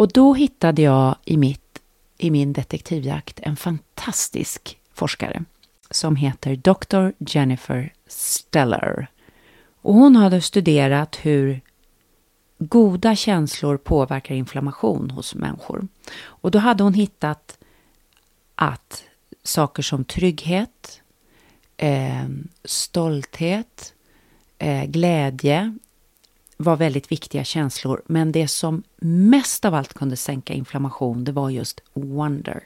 Och då hittade jag i, mitt, i min detektivjakt en fantastisk forskare som heter Dr. Jennifer Stellar. Och hon hade studerat hur goda känslor påverkar inflammation hos människor. Och då hade hon hittat att saker som trygghet, eh, stolthet, eh, glädje, var väldigt viktiga känslor, men det som mest av allt kunde sänka inflammation, det var just wonder.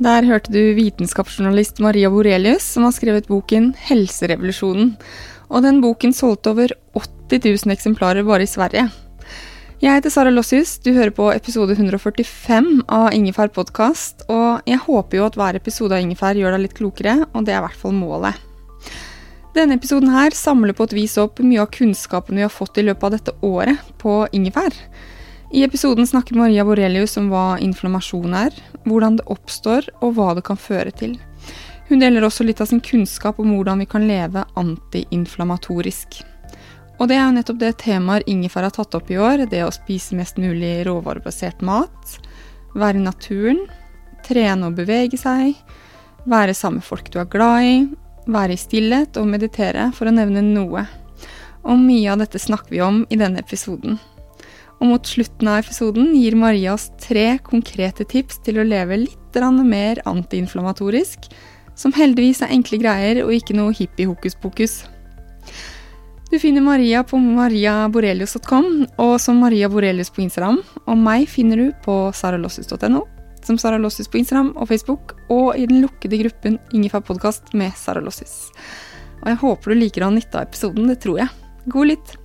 Der hørte du vitenskapsjournalist Maria Borelius, som har skrevet boken 'Helserevolusjonen'. Og den boken solgte over 80 000 eksemplarer bare i Sverige. Jeg heter Sara Lossius, du hører på episode 145 av Ingefær podkast. Og jeg håper jo at hver episode av Ingefær gjør deg litt klokere, og det er i hvert fall målet. Denne episoden her samler på et vis opp mye av kunnskapen vi har fått i løpet av dette året på ingefær. I episoden snakker Maria Borelius om hva inflammasjon er, hvordan det oppstår og hva det kan føre til. Hun deler også litt av sin kunnskap om hvordan vi kan leve antiinflamatorisk. Og det er jo nettopp det temaet ingefær har tatt opp i år, det å spise mest mulig råvarebasert mat, være i naturen, trene og bevege seg, være sammen med folk du er glad i, være i stillhet og meditere, for å nevne noe. Og mye av dette snakker vi om i denne episoden. Og mot slutten av episoden gir Maria oss tre konkrete tips til å leve litt mer antiinflamatorisk som heldigvis er enkle greier og ikke noe hippie hokus pokus. Du finner Maria på mariaborelius.com og som Maria Borelius på Instagram. Og meg finner du på saralossus.no, som Sara Lossus på Instagram og Facebook, og i den lukkede gruppen Ingefær podkast med Sara Lossus. Og jeg håper du liker å ha nytte av episoden, det tror jeg. God lytt!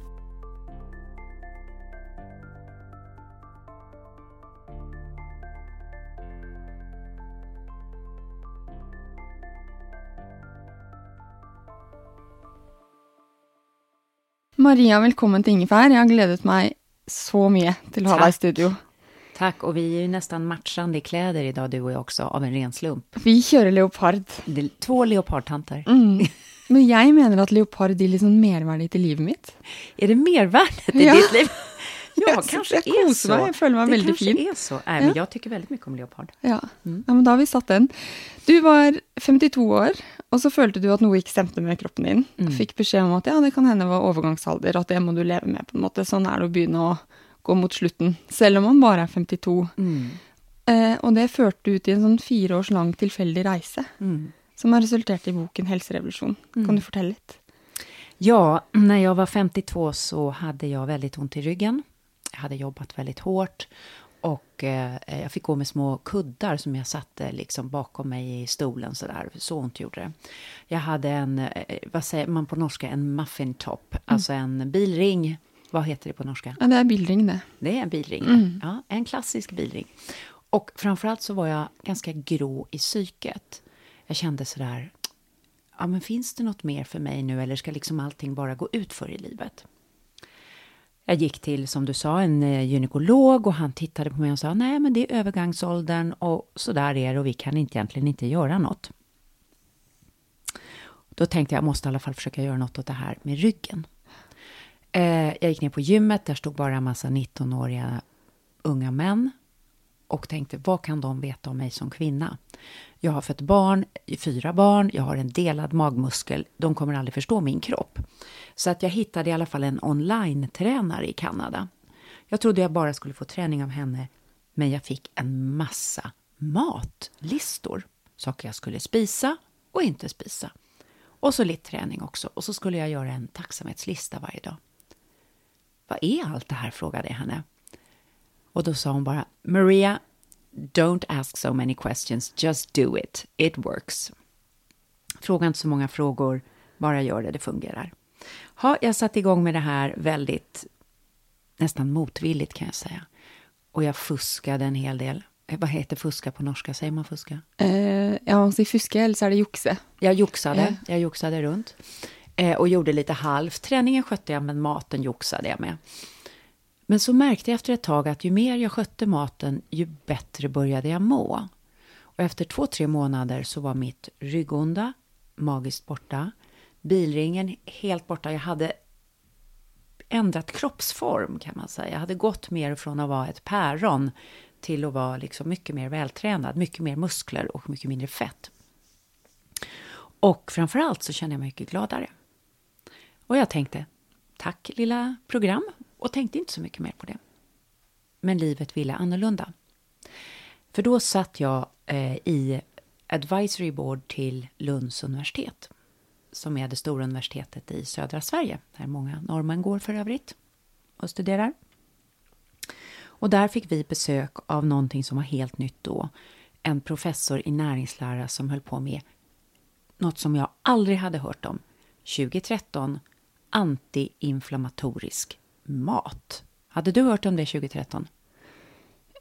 Maria, velkommen till Ingefär. Jag har glädet mig så mycket till att ha dig i studio. Tack, och vi är ju nästan matchande i kläder idag, du och jag också, av en ren slump. Vi kör leopard. Två leopardtanter. Mm. Men jag menar att leopard är liksom mervärdet i livet mitt. Är det mervärdet i ja. ditt liv? Ja, kanske är så. Följer mig det väldigt fin. är så. Nej, men jag tycker väldigt mycket om leopard. Ja. Mm. ja, men då har vi satt den. Du var 52 år, och så følte du att något ikke stemte med kroppen din. Mm. Fikk beskjed om att ja, det kan hända var övergångsalder, att det måste du leva med. på en måte. Sånn er det å begynne gå mot slutten, även om man bara är 52. Mm. Eh, og det førte ut i en sånn fire års lang tilfeldig reise, mm. som har resulterat i boken 'Helserevolusjon'. Kan mm. du berätta lite? Ja, när jag var 52 så hade jag väldigt ont i ryggen. Hade jobbat väldigt hårt och eh, jag fick gå med små kuddar som jag satte liksom bakom mig i stolen sådär. Så ont gjorde det. Jag hade en, eh, vad säger man på norska, en muffin top. Mm. Alltså en bilring. Vad heter det på norska? Ja, det är bilring det. Det är en bilring, mm. ja. En klassisk bilring. Och framförallt så var jag ganska grå i psyket. Jag kände sådär, ja men finns det något mer för mig nu eller ska liksom allting bara gå ut för i livet? Jag gick till, som du sa, en eh, gynekolog och han tittade på mig och sa nej men det är övergångsåldern och så där är det och vi kan inte, egentligen inte göra något. Då tänkte jag, jag måste i alla fall försöka göra något åt det här med ryggen. Eh, jag gick ner på gymmet, där stod bara en massa 19-åriga unga män och tänkte, vad kan de veta om mig som kvinna? Jag har fött barn, fyra barn, jag har en delad magmuskel, de kommer aldrig förstå min kropp. Så att jag hittade i alla fall en online-tränare i Kanada. Jag trodde jag bara skulle få träning av henne, men jag fick en massa matlistor. Saker jag skulle spisa och inte spisa. Och så lite träning också. Och så skulle jag göra en tacksamhetslista varje dag. Vad är allt det här? frågade jag henne. Och då sa hon bara, Maria, don't ask so many questions, just do it. It works. Fråga inte så många frågor, bara gör det, det fungerar. Ha, jag satte igång med det här väldigt, nästan motvilligt kan jag säga. Och jag fuskade en hel del. Eh, vad heter fuska på norska? Säger man fuska? Eh, ja, man säger fuska eller så är det joxe. Jag joxade, eh. jag joxade runt. Eh, och gjorde lite halvt. Träningen skötte jag, men maten joxade jag med. Men så märkte jag efter ett tag att ju mer jag skötte maten, ju bättre började jag må. Och efter två, tre månader så var mitt ryggonda magiskt borta. Bilringen helt borta. Jag hade ändrat kroppsform kan man säga. Jag hade gått mer från att vara ett päron till att vara liksom mycket mer vältränad, mycket mer muskler och mycket mindre fett. Och framförallt så kände jag mig mycket gladare. Och jag tänkte, tack lilla program, och tänkte inte så mycket mer på det. Men livet ville annorlunda. För då satt jag eh, i advisory board till Lunds universitet som är det stora universitetet i södra Sverige, där många norrmän går för övrigt och studerar. Och där fick vi besök av någonting som var helt nytt då. En professor i näringslära som höll på med något som jag aldrig hade hört om. 2013, antiinflammatorisk mat. Hade du hört om det 2013?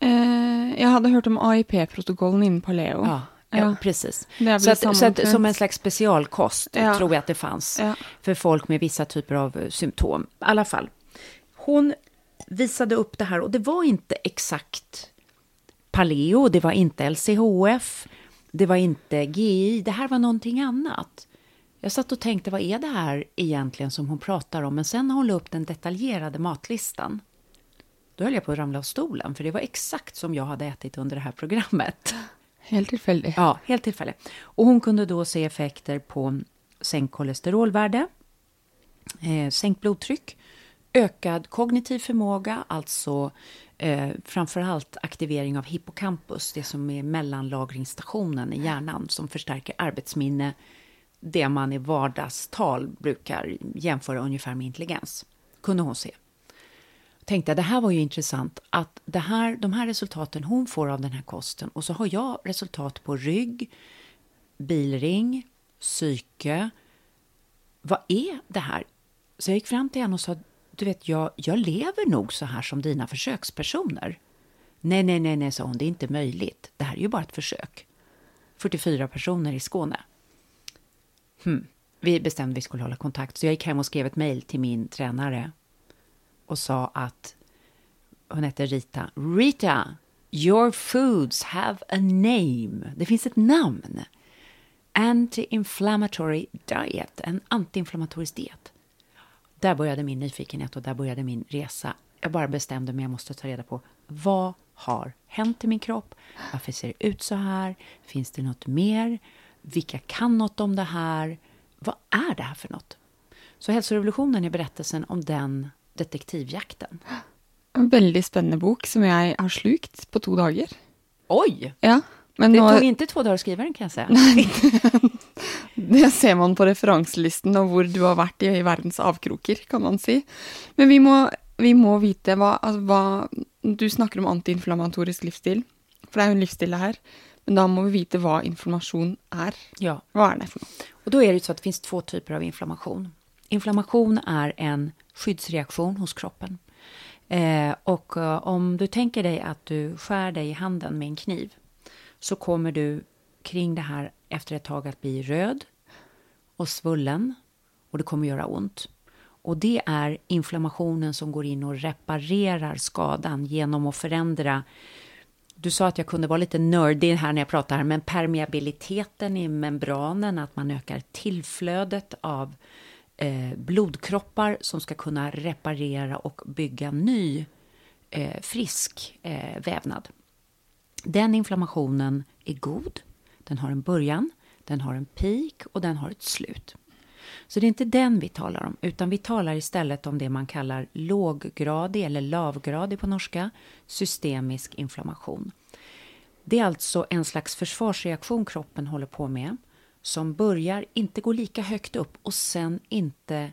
Eh, jag hade hört om AIP-protokollen inom Paleo. Ja, ja, precis. Så, att, så att, som en slags specialkost ja. tror jag att det fanns ja. för folk med vissa typer av eh, symptom. I alla fall. Hon visade upp det här och det var inte exakt Paleo, det var inte LCHF, det var inte GI, det här var någonting annat. Jag satt och tänkte, vad är det här egentligen som hon pratar om? Men sen när hon la upp den detaljerade matlistan, då höll jag på att ramla av stolen, för det var exakt som jag hade ätit under det här programmet. Helt tillfälligt. Ja, helt tillfälligt. Och hon kunde då se effekter på sänkt kolesterolvärde, eh, sänkt blodtryck, ökad kognitiv förmåga, alltså eh, framförallt aktivering av hippocampus, det som är mellanlagringsstationen i hjärnan som förstärker arbetsminne, det man i vardagstal brukar jämföra ungefär med intelligens, kunde hon se. Tänkte jag, det här var ju intressant, att det här, de här resultaten hon får av den här kosten och så har jag resultat på rygg, bilring, psyke. Vad är det här? Så jag gick fram till henne och sa, du vet, jag, jag lever nog så här som dina försökspersoner. Nej, nej, nej, nej, sa hon, det är inte möjligt. Det här är ju bara ett försök. 44 personer i Skåne. Hmm. Vi bestämde att vi skulle hålla kontakt, så jag gick hem och skrev ett mejl till min tränare och sa att hon hette Rita. Rita, your foods have a name. Det finns ett namn. Anti-inflammatory diet, en antiinflammatorisk diet. Där började min nyfikenhet och där började min resa. Jag bara bestämde mig, jag måste ta reda på vad har hänt i min kropp? Varför ser det ut så här? Finns det något mer? Vilka kan något om det här? Vad är det här för något? Så hälsorevolutionen är berättelsen om den detektivjakten. En väldigt spännande bok som jag har slukt på två dagar. Oj! Ja, men det tog inte två dagar att skriva den kan jag säga. det ser man på referenslistan och var du har varit i, i världens avkrokar kan man säga. Men vi må, vi må veta vad, alltså, vad, du snackar om antiinflammatorisk livsstil, för det är ju en livsstil det här. Men då måste vi veta vad inflammation är. Ja. Vad är det för något? Och då är det så att det finns två typer av inflammation. Inflammation är en skyddsreaktion hos kroppen. Eh, och eh, om du tänker dig att du skär dig i handen med en kniv så kommer du kring det här efter ett tag att bli röd och svullen och det kommer göra ont. Och det är inflammationen som går in och reparerar skadan genom att förändra du sa att jag kunde vara lite nördig här när jag pratar men permeabiliteten i membranen, att man ökar tillflödet av eh, blodkroppar som ska kunna reparera och bygga ny eh, frisk eh, vävnad. Den inflammationen är god, den har en början, den har en peak och den har ett slut. Så det är inte den vi talar om, utan vi talar istället om det man kallar låggradig eller lavgradig på norska, systemisk inflammation. Det är alltså en slags försvarsreaktion kroppen håller på med som börjar inte gå lika högt upp och sen inte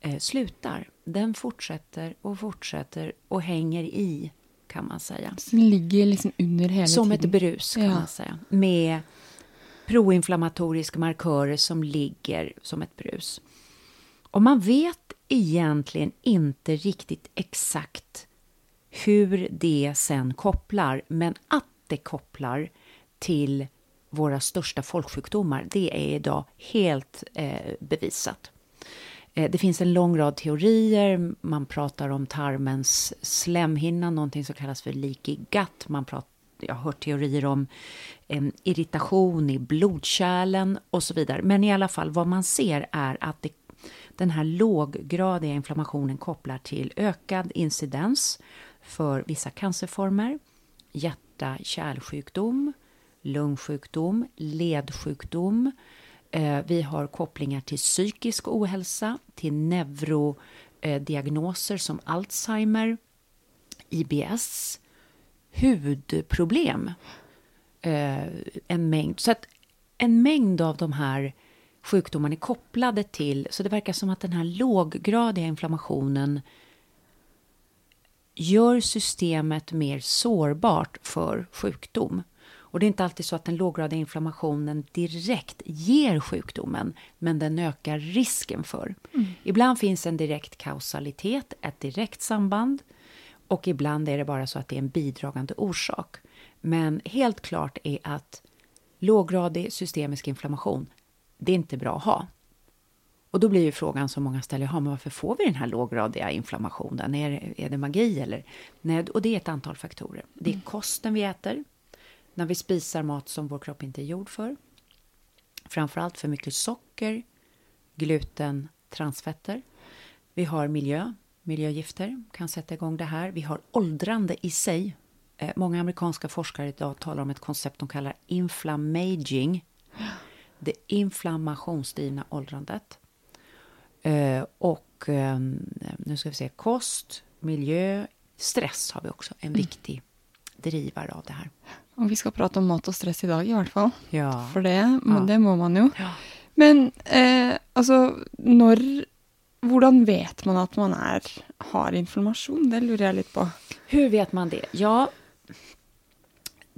eh, slutar. Den fortsätter och fortsätter och hänger i, kan man säga. Den ligger liksom under hela Som tiden? ett brus, kan Ja. man säga. Med proinflammatoriska markörer som ligger som ett brus. Och man vet egentligen inte riktigt exakt hur det sen kopplar, men att det kopplar till våra största folksjukdomar, det är idag helt eh, bevisat. Eh, Det finns en lång rad teorier. Man pratar om tarmens slemhinna, någonting som kallas för leaky gut. Man pratar, jag har hört teorier om eh, irritation i blodkärlen och så vidare. Men i alla fall, vad man ser är att det, den här låggradiga inflammationen kopplar till ökad incidens för vissa cancerformer, hjärta-kärlsjukdom, lungsjukdom, ledsjukdom. Eh, vi har kopplingar till psykisk ohälsa, till neurodiagnoser som Alzheimer, IBS, hudproblem. Eh, en mängd. Så att en mängd av de här sjukdomarna är kopplade till, så det verkar som att den här låggradiga inflammationen gör systemet mer sårbart för sjukdom. Och det är inte alltid så att den låggradiga inflammationen direkt ger sjukdomen, men den ökar risken för. Ibland finns en direkt kausalitet, ett direkt samband, och ibland är det bara så att det är en bidragande orsak. Men helt klart är att låggradig systemisk inflammation, det är inte bra att ha. Och då blir ju frågan som många ställer, ja, men varför får vi den här låggradiga inflammationen? Är, det- är det magi eller? Nej, och det är ett antal faktorer. Det är kosten vi äter, när vi spisar mat som vår kropp inte är gjord för. Framförallt för mycket socker, gluten, transfetter. Vi har miljö, miljögifter kan sätta igång det här. Vi har åldrande i sig. Eh, många amerikanska forskare idag talar om ett koncept de kallar inflammaging. Det inflammationsdrivna åldrandet. Eh, och eh, nu ska vi se, kost, miljö, stress har vi också. En viktig drivare av det här. Og vi skal prate om mat og stress i dag, i hvert fall. Ja. For det, men det må man jo. Ja. Men eh, altså, når Hvordan vet man at man er, har inflammasjon? Det lurer jeg litt på. Hur vet man det? Ja,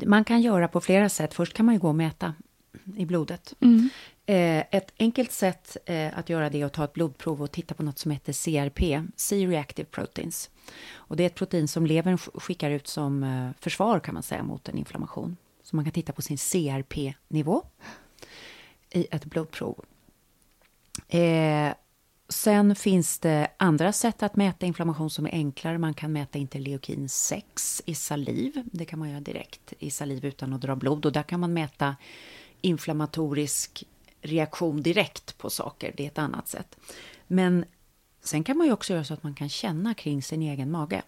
man kan göra på flera sätt. Först kan man ju gå och mäta i blodet. Eh, Eh, ett enkelt sätt eh, att göra det är att ta ett blodprov och titta på något som heter CRP, C-reactive proteins. Och det är ett protein som levern skickar ut som eh, försvar kan man säga mot en inflammation. Så man kan titta på sin CRP-nivå i ett blodprov. Eh, sen finns det andra sätt att mäta inflammation som är enklare. Man kan mäta interleukin 6 i saliv. Det kan man göra direkt i saliv utan att dra blod. Och där kan man mäta inflammatorisk reaktion direkt på saker. Det är ett annat sätt. Men sen kan man ju också göra så att man kan känna kring sin egen mage.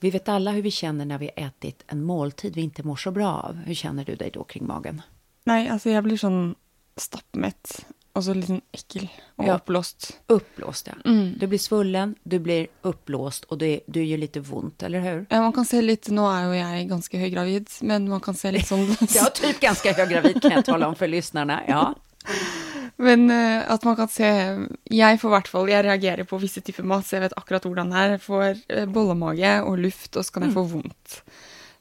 Vi vet alla hur vi känner när vi ätit en måltid vi inte mår så bra av. Hur känner du dig då kring magen? Nej, alltså jag blir som stoppmätt og så litt sånn ekkel og Ja. oppblåst. Uppblåst, ja. Du blir svullen, du blir uppblåst och det, du gör lite ont, eller hur? Ja, man kan se litt Nå er jo jeg ganske høygravid, men man kan se litt sånn Ja, typ ganska höggravid kan jag tala om för lyssnarna. Ja. Men eh, at man kan se Jeg får hvert fall Jeg reagerer på visse typer mat, så jeg vet akkurat hvordan det er. Jeg får eh, bollemage og luft, og så kan jeg få vondt.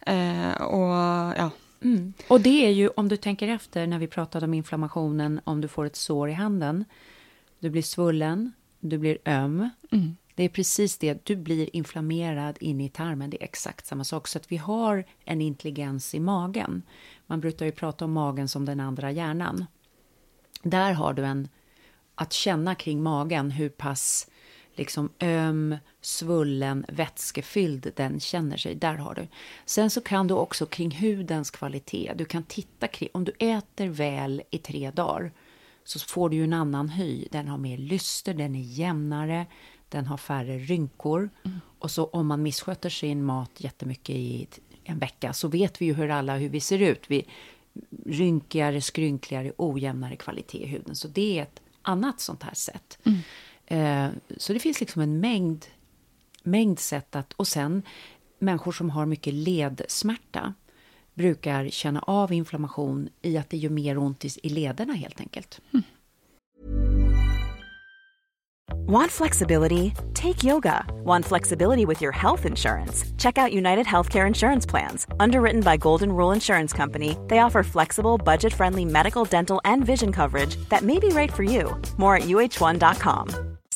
Eh, og ja. Mm. Och det är ju, om du tänker efter när vi pratade om inflammationen, om du får ett sår i handen, du blir svullen, du blir öm. Det är precis det, du blir inflammerad in i tarmen, det är exakt samma sak. Så att vi har en intelligens i magen. Man brukar ju prata om magen som den andra hjärnan. Där har du en, att känna kring magen, hur pass liksom öm, svullen, vätskefylld den känner sig. Där har du. Sen så kan du också kring hudens kvalitet, du kan titta kring, om du äter väl i tre dagar så får du en annan hy. Den har mer lyster, den är jämnare, den har färre rynkor. Mm. Och så om man missköter sin mat jättemycket i en vecka så vet vi ju hur alla hur vi ser ut. Vi, rynkigare, skrynkligare, ojämnare kvalitet i huden. Så det är ett annat sånt här sätt. Mm. Eh, så det finns liksom en mängd, mängd sätt att... Och sen människor som har mycket ledsmärta brukar känna av inflammation i att det gör mer ont i i lederna helt enkelt. Mm. Want flexibility? Take yoga. Want flexibility with your health insurance? Check out United Healthcare Insurance Plans. Underwritten by Golden Rule Insurance Company, they offer flexible, budget friendly medical, dental, and vision coverage that may be right for you. More at uh1.com.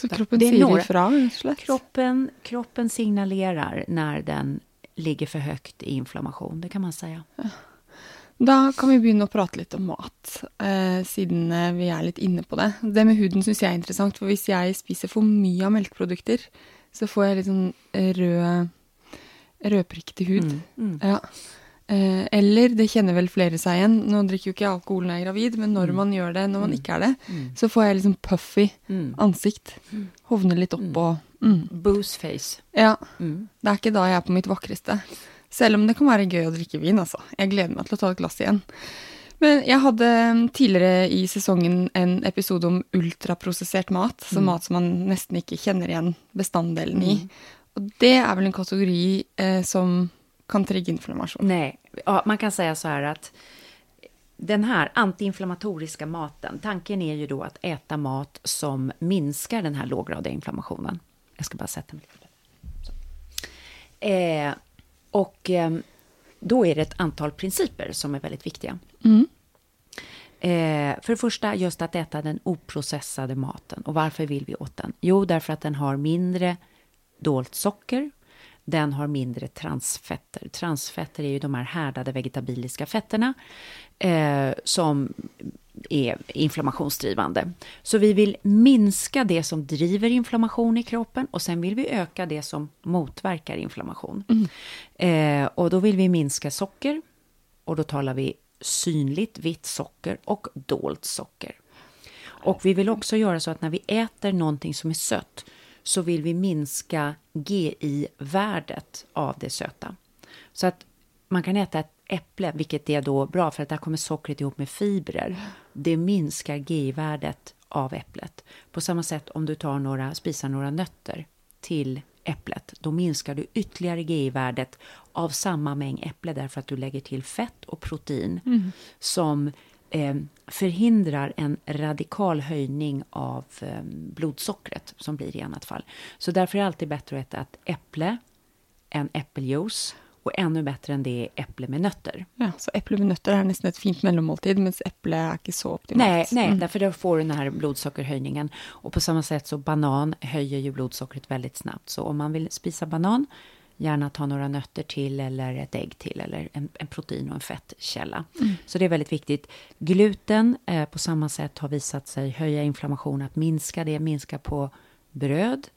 Så kroppen säger ifrån? Kroppen, kroppen signalerar när den ligger för högt i inflammation, det kan man säga. Da kan vi begynne å prate litt om mat, eh, siden eh, vi er litt inne på det. Det med huden syns jeg er interessant, for hvis jeg spiser for mye av melkeprodukter, så får jeg litt sånn rød, rødprikkete hud. Mm, mm. Ja. Eh, eller, det kjenner vel flere seg igjen, nå drikker jo ikke jeg alkohol når jeg er gravid, men når mm. man gjør det når man mm. ikke er det, mm. så får jeg liksom puffy ansikt. Hovner litt opp og Mm. Booze face. Ja. Det er ikke da jeg er på mitt vakreste. Selv om det kan være gøy å drikke vin, altså. Jeg gleder meg til å ta et glass igjen. Men jeg hadde mm, tidligere i sesongen en episode om ultraprosessert mat. Så mm. mat som man nesten ikke kjenner igjen bestanddelen i. Mm. Og det er vel en kategori eh, som inflammasjon. Nej, ja, man kan säga så här att den här antiinflammatoriska maten, tanken är ju då att äta mat som minskar den här låggradiga inflammationen. Jag ska bara sätta mig lite. Eh, och eh, då är det ett antal principer som är väldigt viktiga. Mm. Eh, för det första, just att äta den oprocessade maten. Och varför vill vi åt den? Jo, därför att den har mindre dolt socker. Den har mindre transfetter. Transfetter är ju de här härdade vegetabiliska fetterna eh, som är inflammationsdrivande. Så vi vill minska det som driver inflammation i kroppen och sen vill vi öka det som motverkar inflammation. Mm. Eh, och då vill vi minska socker och då talar vi synligt vitt socker och dolt socker. Och vi vill också göra så att när vi äter någonting som är sött så vill vi minska GI-värdet av det söta. Så att man kan äta ett äpple, vilket är då bra för att där kommer sockret ihop med fibrer. Det minskar GI-värdet av äpplet. På samma sätt om du tar några, spisar några nötter till äpplet, då minskar du ytterligare GI-värdet av samma mängd äpple därför att du lägger till fett och protein mm. som förhindrar en radikal höjning av eh, blodsockret som blir i annat fall. Så därför är det alltid bättre att äta ett äpple än äppeljuice och ännu bättre än det är äpple med nötter. Ja, så äpple med nötter är nästan ett fint mellanmåltid, men äpple är inte så optimalt. Nej, nej mm. därför då får du den här blodsockerhöjningen. Och på samma sätt så banan höjer ju blodsockret väldigt snabbt. Så om man vill spisa banan, gärna ta några nötter till eller ett ägg till eller en, en protein och en fettkälla. Mm. Så det är väldigt viktigt. Gluten eh, på samma sätt har visat sig höja inflammation, att minska det, minska på bröd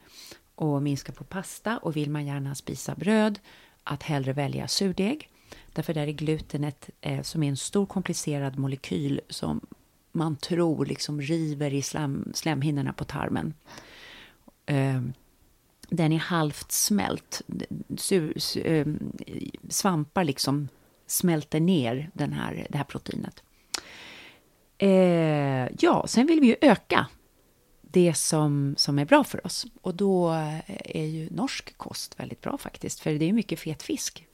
och minska på pasta. Och vill man gärna spisa bröd att hellre välja surdeg. Därför där är glutenet, eh, som är en stor komplicerad molekyl som man tror liksom river i slem, slemhinnorna på tarmen. Eh, den är halvt smält. Sur, sur, eh, svampar liksom smälter ner den här, det här proteinet. Eh, ja, sen vill vi ju öka det som, som är bra för oss. Och då är ju norsk kost väldigt bra faktiskt, för det är mycket fet fisk.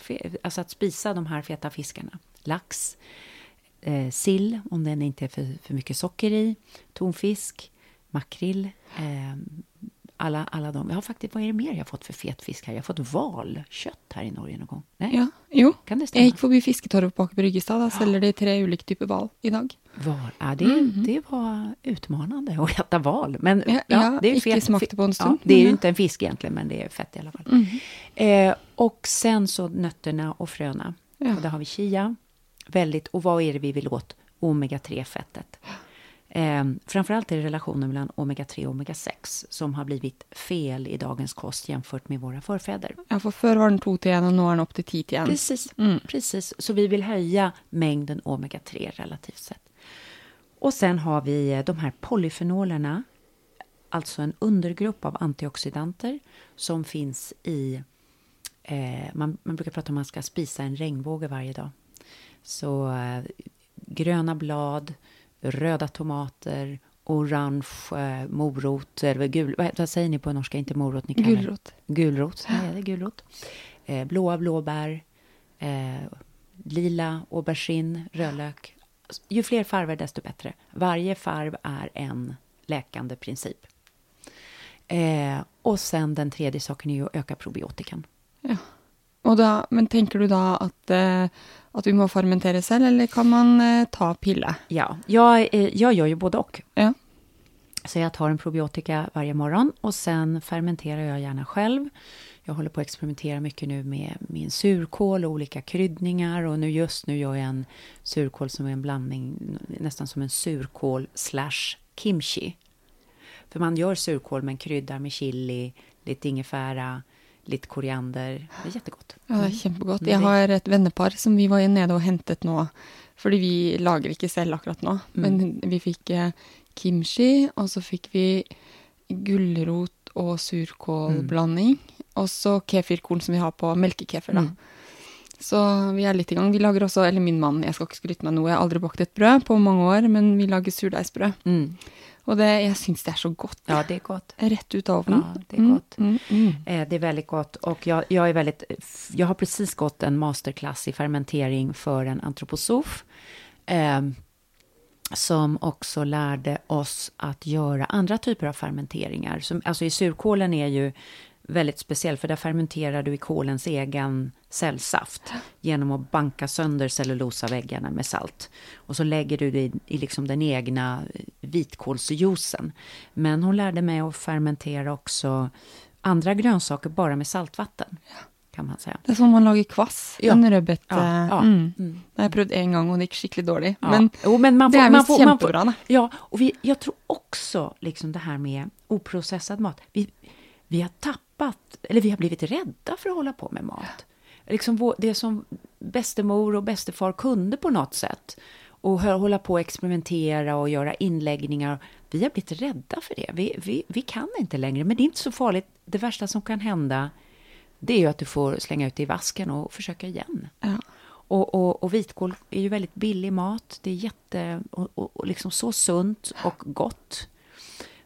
Alltså att spisa de här feta fiskarna. Lax, eh, sill, om den inte är för, för mycket socker i, tonfisk, makrill, eh, alla, alla de. Jag har faktiskt, vad är det mer jag har fått för fet fisk här? Jag har fått valkött här i Norge någon gång. Nej? Ja, jo. Kan det stämma? Jag gick förbi Fisketorp bak Bryggestad. Där säljer de tre olika typer val idag. Val? Ja, det, mm. det var utmanande att äta val. Men ja, ja, det är fet, smakte på en stund. Ja, det är ju inte en fisk egentligen, men det är fett i alla fall. Mm. Eh, och sen så nötterna och fröna. Ja. Och där har vi chia. Väldigt, och vad är det vi vill åt? Omega-3-fettet. Eh, framförallt är det relationen mellan omega-3 och omega-6 som har blivit fel i dagens kost jämfört med våra förfäder. Ja, för förr var den 2 till 1 och nu är den upp till 10 till 1. Precis, mm. precis. Så vi vill höja mängden omega-3 relativt sett. Och sen har vi eh, de här polyfenolerna, alltså en undergrupp av antioxidanter som finns i... Eh, man, man, brukar prata om att man ska spisa en regnbåge varje dag. Så eh, gröna blad, röda tomater, orange morot, eller gul, vad, vad, säger ni på norska? Inte morot, ni kallar Gulrot. Gulrot, nej, det är gulrot. Eh, blåa blåbär, eh, lila aubergine, rödlök. Ju fler farver, desto bättre. Varje farv är en läkande princip. Eh, och sen den tredje saken är ju att öka probiotikan. Ja. Och då, men tänker du då att eh, att vi måste fermentera själv eller kan man eh, ta pille? Ja, jag, eh, jag gör ju både och. Ja. Så jag tar en probiotika varje morgon och sen fermenterar jag gärna själv. Jag håller på att experimentera mycket nu med min surkål och olika kryddningar och nu just nu gör jag en surkål som är en blandning nästan som en surkål slash kimchi. För man gör surkål men kryddar med chili, lite ingefära, lite koriander. Det är jättegott. Ja, det är jättegott. Jag har ett vännerpar som vi var nere och hämtat nu, för vi lagar inte själv akkurat nu, mm. men vi fick eh, kimchi och så fick vi gulrot och surkålblandning mm. och så kefirkorn som vi har på mjölkekefer. Mm. Så vi är lite igång. Vi lagar också, eller min man, jag ska inte skryta med något, jag har aldrig bakat ett bröd på många år, men vi lagar surdejsbröd. Mm. Och det, jag syns det är så gott. Ja, det är gott. Rätt ut av ovnen. Ja, det är gott. Mm, mm, mm. det är väldigt gott. Och jag, jag, är väldigt, jag har precis gått en masterclass i fermentering för en antroposof. Eh, som också lärde oss att göra andra typer av fermenteringar. Som, alltså i surkålen är ju väldigt speciell, för där fermenterar du i kolens egen cellsaft genom att banka sönder cellulosaväggarna med salt. Och så lägger du det i, i liksom den egna vitkålsjuicen. Men hon lärde mig att fermentera också andra grönsaker bara med saltvatten. Kan man säga. Det är som man lagar kvass, ja. en rödbet. Ja, ja. Mm. Mm. Jag har prövat en gång och det gick skickligt dåligt. Ja. Men, jo, men man får, det är man får, man får, Ja, och vi, jag tror också liksom det här med oprocessad mat. Vi, vi har tappat, eller vi har blivit rädda för att hålla på med mat. Liksom det som bästemor och bästefar kunde på något sätt och hålla på och experimentera och göra inläggningar. Vi har blivit rädda för det. Vi, vi, vi kan inte längre, men det är inte så farligt. Det värsta som kan hända det är ju att du får slänga ut det i vasken och försöka igen. Ja. Och, och, och, vitkål är ju väldigt billig mat. Det är jätte, och, och, liksom så sunt och gott.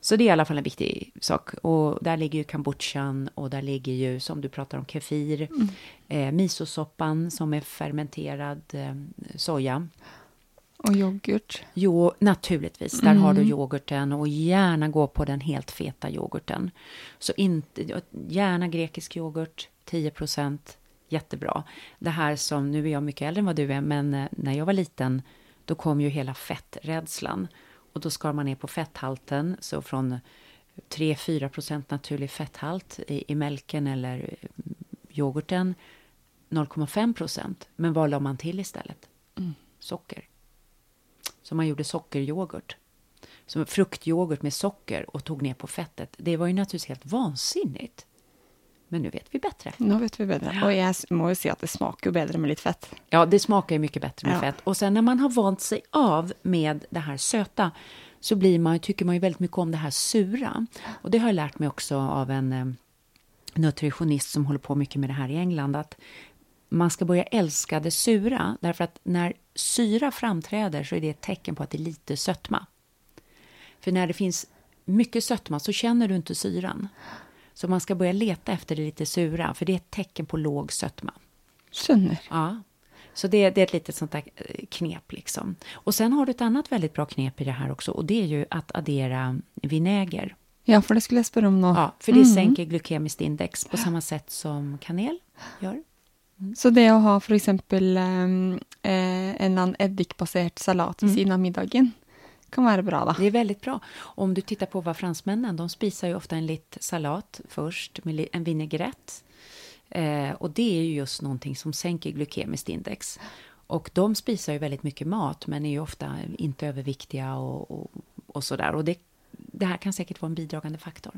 Så det är i alla fall en viktig sak. Och där ligger ju kombuchan och där ligger ju, som du pratar om, kefir. Mm. Eh, misosoppan som är fermenterad eh, soja. Och yoghurt? Jo, naturligtvis. Där mm. har du yoghurten och gärna gå på den helt feta yoghurten. Så inte, gärna grekisk yoghurt, 10 procent, jättebra. Det här som, nu är jag mycket äldre än vad du är, men eh, när jag var liten, då kom ju hela fetträdslan. Och då skar man ner på fetthalten, så från 3-4 procent naturlig fetthalt i, i mjölken eller eh, yoghurten, 0,5 procent. Men vad la man till istället? Mm. Socker. Så man gjorde sockeryoghurt. Som fruktyoghurt med socker och tog ner på fettet. Det var ju naturligtvis helt vansinnigt. Men nu vet vi bättre. Nu vet vi bättre. Och jag måste säga att det smakar bättre med lite fett. Ja, det smakar ju mycket bättre med ja. fett. Och sen när man har vant sig av med det här söta så blir man, tycker man ju väldigt mycket om det här sura. Och det har jag lärt mig också av en, eh, nutritionist som håller på mycket med det här i England, att man ska börja älska det sura, därför att när syra framträder så är det ett tecken på att det är lite sötma. För när det finns mycket sötma så känner du inte syran. Så man ska börja leta efter det lite sura, för det är ett tecken på låg sötma. Skjønner. Ja. Så det, det är ett litet sånt där eh, knep liksom. Och sen har du ett annat väldigt bra knep i det här också och det är ju att addera vinäger. Ja, for det skulle jeg spørre om nå. Ja, för det sänker glykemiskt index på samma sätt som kanel gör. Så det å ha for eksempel eh, en annen eddikbasert salat ved siden av middagen kan være bra, da. Det är väldigt bra. Om du tittar på vad fransmännen, de spisar ju ofta en lit salat först med en vinägrett. Eh, och det är ju just någonting som sänker glykemiskt index. Och de spisar ju väldigt mycket mat, men är ju ofta inte överviktiga och, och, och sådär. Och det, det här kan säkert vara en bidragande faktor.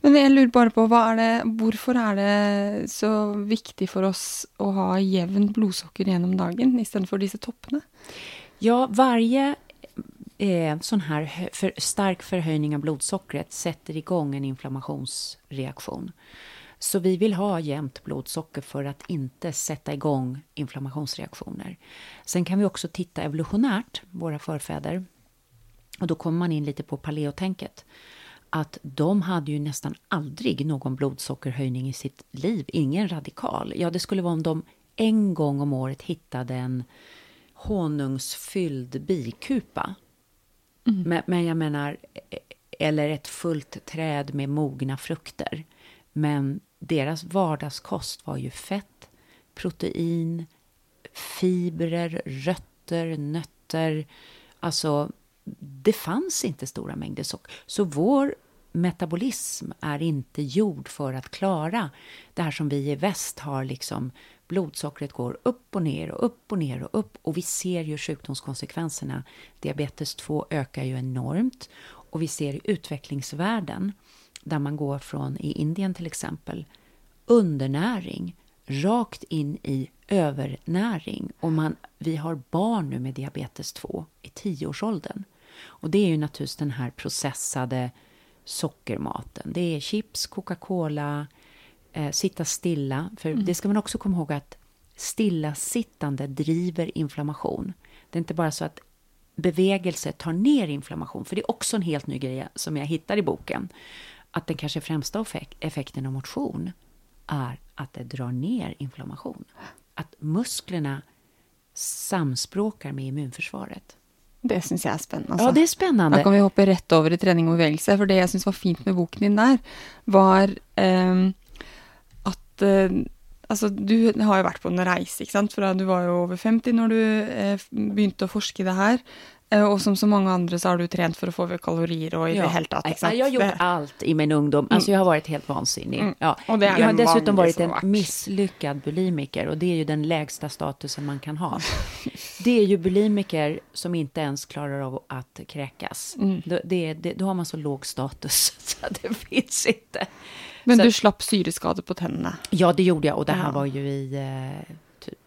Men jeg lurer bare på, hva er det, så viktig for oss å ha jevnt blodsukker gjennom dagen istedenfor disse toppene? Ja, varje eh, sån här för, stark förhöjning av blodsockret sätter igång en inflammationsreaktion. Så vi vill ha jämnt blodsocker för att inte sätta igång inflammationsreaktioner. Sen kan vi också titta evolutionärt, våra förfäder. Och då kommer man in lite på paleotänket. Att de hade ju nästan aldrig någon blodsockerhöjning i sitt liv. Ingen radikal. Ja, det skulle vara om de en gång om året hittade en honungsfylld bikupa. Mm. Men, men jag menar, e, eller ett fullt träd med mogna frukter. Men deras vardagskost var ju fett, protein, fibrer, rötter, nötter. Alltså, det fanns inte stora mängder socker. Så vår metabolism är inte gjord för att klara det här som vi i väst har liksom blodsockret går upp och ner och upp och ner och upp och vi ser ju sjukdomskonsekvenserna. Diabetes 2 ökar ju enormt och vi ser i utvecklingsvärlden där man går från i Indien till exempel undernäring rakt in i övernäring och man, vi har barn nu med diabetes 2 i tioårsåldern. Och det är ju naturligtvis den här processade sockermaten. Det är chips, Coca-Cola, eh, sitta stilla. För det ska man också komma ihåg att stillasittande driver inflammation. Det är inte bara så att bevegelse tar ner inflammation, för det är också en helt ny grej som jag hittar i boken. Att den kanske främsta effek- effekten av motion är att det drar ner inflammation. Att musklerna samspråkar med immunförsvaret. Det syns jeg er spennende. Altså. Ja, det är spännande. Da kan vi hoppe rett over i trening og bevegelse. For det jeg syns var fint med boken din der, var eh, at eh, Altså, du har jo vært på en reise, ikke sant. Fra du var jo over 50 når du eh, begynte å forske i det her. Eh, og som så mange andre så har du trent for å få kalorier og i det hele tatt. Ikke sant? Har gjort Det- allt i min ungdom. Alltså jag har varit helt vansinnig. Mm. Ja. Och det är jag har dessutom varit en varit. misslyckad bulimiker och det är ju den lägsta statusen man kan ha. Det är ju bulimiker som inte ens klarar av att kräkas. Mm. Då, det, det, då har man så låg status så att det finns inte. Men Så- du slapp syreskade på tennene. Ja, det gjorde jag och det här Ja. var ju i eh, typ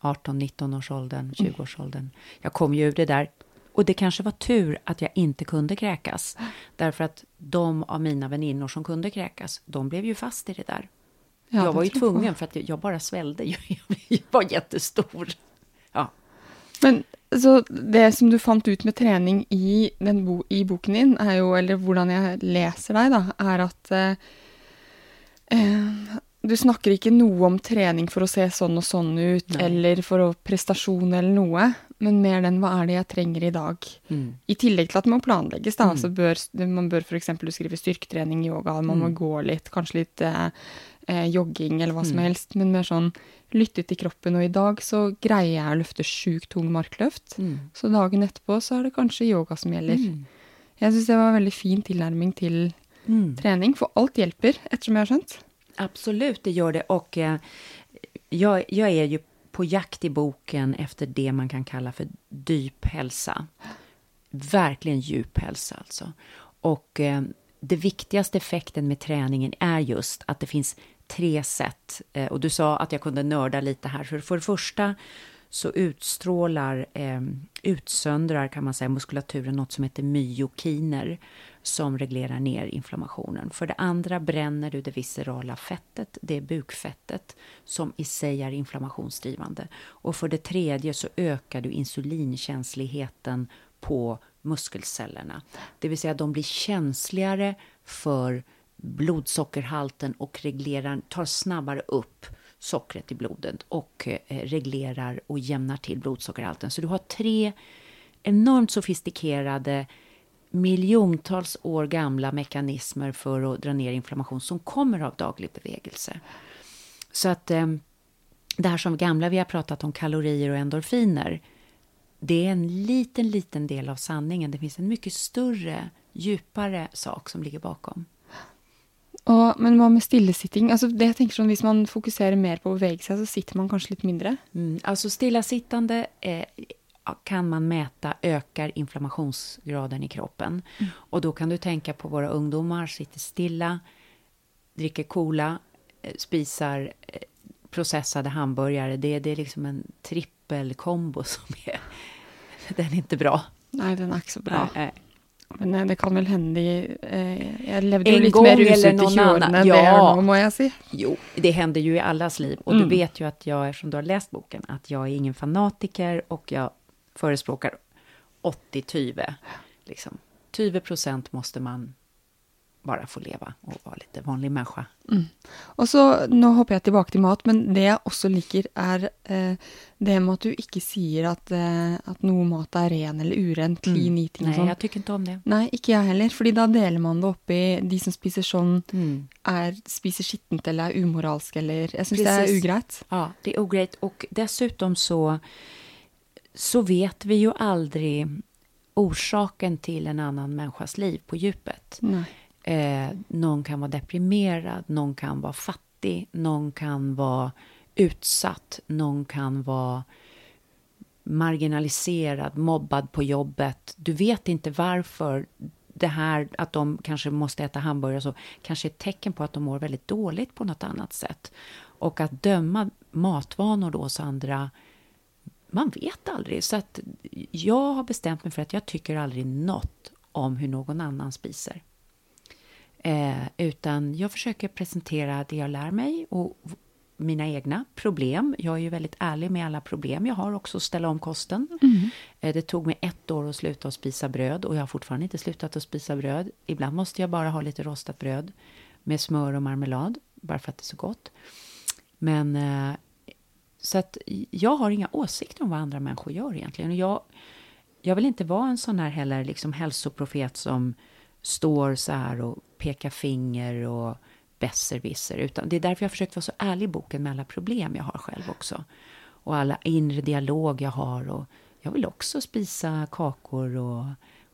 18-19 års Mm. åldern, 20 års åldern. Jag kom ju ur det där. Och det kanske var tur att jag inte kunde kräkas. Därför att de av mina väninnor som kunde kräkas, de blev ju fast i det där. Ja, jag var ju jag tvungen för att jag, jag bara svällde. Jag, jag var jättestor. Ja. Men så det som du fant ut med trening i, den bo, i boken din, er jo, eller hvordan jeg leser deg, da, er at eh, eh, du snakker ikke noe om trening for å se sånn og sånn ut, Nei. eller for å prestasjon eller noe, men mer den hva er det jeg trenger i dag. Mm. I tillegg til at det må planlegges, da. Så bør, man bør f.eks. skrive styrketrening, yoga, man må gå litt, kanskje litt eh, eh, jogging eller hva som helst, men mer sånn lytte til kroppen. Og i dag så greier jeg å løfte sjukt tung markløft, Mm. så dagen etterpå så er det kanskje yoga som gjelder. Jeg syns det var en veldig fin tilnærming til Mm. trening, for alt hjelper, ettersom jeg har skjønt. Absolut, det gör det. Och eh, jag, jag är ju på jakt i boken efter det man kan kalla för dyp hälsa. Verkligen djup hälsa alltså. Och eh, det viktigaste effekten med träningen är just att det finns tre sätt. Eh, och du sa att jag kunde nörda lite här. För, för det första så utstrålar, eh, utsöndrar kan man säga muskulaturen något som heter myokiner som reglerar ner inflammationen. För det andra bränner du det viscerala fettet, det är bukfettet, som i sig är inflammationsdrivande. Och för det tredje så ökar du insulinkänsligheten på muskelcellerna. Det vill säga de blir känsligare för blodsockerhalten och reglerar, tar snabbare upp sockret i blodet och eh, reglerar och jämnar till blodsockerhalten. Så du har tre enormt sofistikerade miljontals år gamla mekanismer för att dra ner inflammation som kommer av daglig bevegelse. Så att eh, det här som gamla vi har pratat om, kalorier och endorfiner, det är en liten, liten del av sanningen. Det finns en mycket större, djupare sak som ligger bakom. Og, men hva med stillesitting? Altså, det jeg tenker sånn, Hvis man fokuserer mer på å bevege seg, så sitter man kanske lite mindre? Mm, alltså stillasittande eh, kan man mäta ökar inflammationsgraden i kroppen. Mm. Och då kan du tänka på våra ungdomar, sitter stilla, dricker cola, eh, spisar eh, processade hamburgare. Det, det är liksom en trippelkombo som är... Den är inte bra. Nej, den är inte så bra. Nej, nej. Men eh, det kan väl hända i... Eh, jag levde ju en lite mer rusigt i 20-åren än ja. det är nu, må jag säga. Jo, det händer ju i allas liv. Och mm. du vet ju att jag, eftersom du har läst boken, att jag är ingen fanatiker och jag förespråkar 80 tyve. Liksom. 20 procent måste man bara få leva och vara lite vanlig människa. Mm. Och så, nu hoppar jag tillbaka till mat, men det jag också liker är eh, det med att du inte säger att, eh, att någon mat är ren eller uren, clean mm. eating Nej, jag tycker inte om det. Nej, inte jag heller, för då delar man det upp i de som spiser sån, mm. är, spiser skittent eller är umoralska eller, jag syns det är ugrejt. Ja, det är ogrejt och dessutom så, så vet vi ju aldrig orsaken till en annan människas liv på djupet. Nej. Eh, någon kan vara deprimerad, någon kan vara fattig, någon kan vara utsatt, någon kan vara marginaliserad, mobbad på jobbet. Du vet inte varför det här att de kanske måste äta hamburgare så kanske är ett tecken på att de mår väldigt dåligt på något annat sätt. Och att döma matvanor då hos andra, man vet aldrig. Så att jag har bestämt mig för att jag tycker aldrig något om hur någon annan spiser. Eh, utan jag försöker presentera det jag lär mig och mina egna problem. Jag är ju väldigt ärlig med alla problem jag har också, ställa om kosten. Mm. Eh, det tog mig ett år att sluta att spisa bröd och jag har fortfarande inte slutat att spisa bröd. Ibland måste jag bara ha lite rostat bröd med smör och marmelad, bara för att det är så gott. Men eh, så att jag har inga åsikter om vad andra människor gör egentligen. Jag, jag vill inte vara en sån här heller liksom hälsoprofet som står så här och pekar finger och besserwisser. Utan det är därför jag försökt vara så ärlig i boken med alla problem jag har själv också. Och alla inre dialog jag har. Och jag vill också spisa kakor och,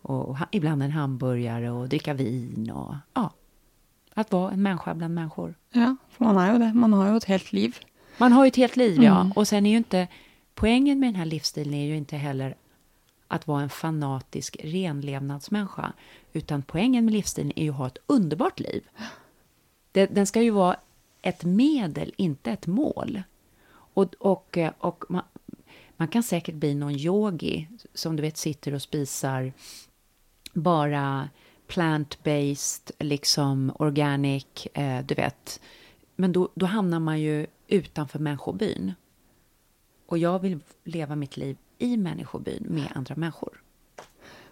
och, och ibland en hamburgare och dricka vin. Och, ja, att vara en människa bland människor. Ja, för man är ju det. Man har ju ett helt liv. Man har ju ett helt liv, ja. Mm. Och sen är ju inte... Poängen med den här livsstilen är ju inte heller att vara en fanatisk renlevnadsmänniska. Utan poängen med livsstilen är ju att ha ett underbart liv. den ska ju vara ett medel, inte ett mål. Och, och, och man, man kan säkert bli någon yogi som du vet sitter och spisar bara plant-based, liksom organic, eh, du vet. Men då, då hamnar man ju utanför människobyn. Och jag vill leva mitt liv i människobyn med andra människor.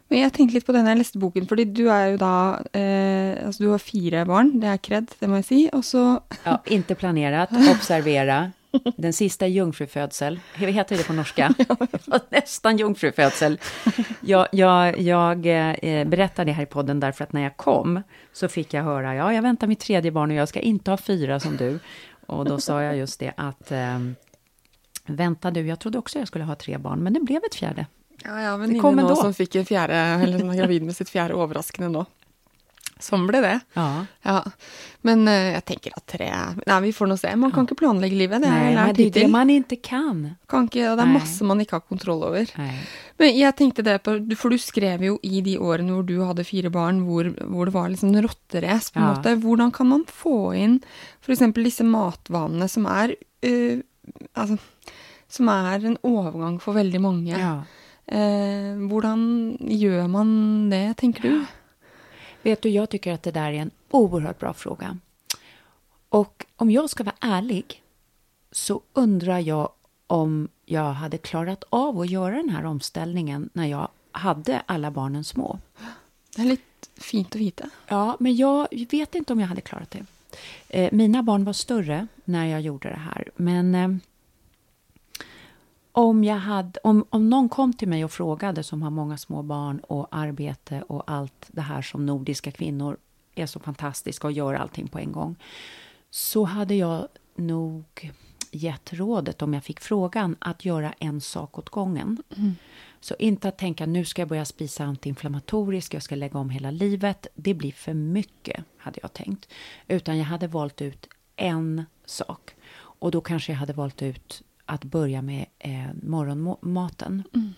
Men jag tänkte lite på den när jag läste boken, för du är ju då, eh, alltså du har fyra barn, det är cred, det måste jag säga, och så... Ja, inte planerat, observera. Den sista jungfrufödsel, vad heter det på norska? Nästan jungfrufödsel. Jag, jag, jag eh, berättade det här i podden därför att när jag kom så fick jag höra, ja, jag väntar mitt tredje barn och jag ska inte ha fyra som du. Och då sa jag just det att eh, Vänta du, jag trodde också jag skulle ha tre barn, men det blev ett fjärde. Ja, jag har väninna som fick en fjärde, eller som är gravid med sitt fjärde överraskande nu. Som blev det. Ja. ja. Men uh, jag tänker att tre, nej vi får nog se. Man kan ja. inte planlägga livet, det nej, har jag det är det man inte kan. kan inte, och det är massor man inte har kontroll över. Nej. Men jag tänkte det på, för du skrev ju i de åren när du hade fyra barn, hvor, det var liksom råtterace på ja. måte. Hur kan man få in, för exempel dessa matvanor som är, uh, alltså, som är en övergång för väldigt många. Ja. Eh, hvordan gör man det, tänker du? Vet du, jag tycker att det där är en oerhört bra fråga. Och om jag ska vara ärlig så undrar jag om jag hade klarat av att göra den här omställningen när jag hade alla barnen små. Det är lite fint att veta. Ja, men jag vet inte om jag hade klarat det. Eh, mina barn var större när jag gjorde det här, men eh, om, jag hade, om, om någon kom till mig och frågade, som har många små barn och arbete och allt det här som nordiska kvinnor är så fantastiska och gör allting på en gång, så hade jag nog gett rådet, om jag fick frågan, att göra en sak åt gången. Mm. Så inte att tänka nu ska jag börja spisa antiinflammatoriskt, jag ska lägga om hela livet. Det blir för mycket, hade jag tänkt. Utan jag hade valt ut en sak. Och då kanske jag hade valt ut att börja med eh, morgonmaten. Mm.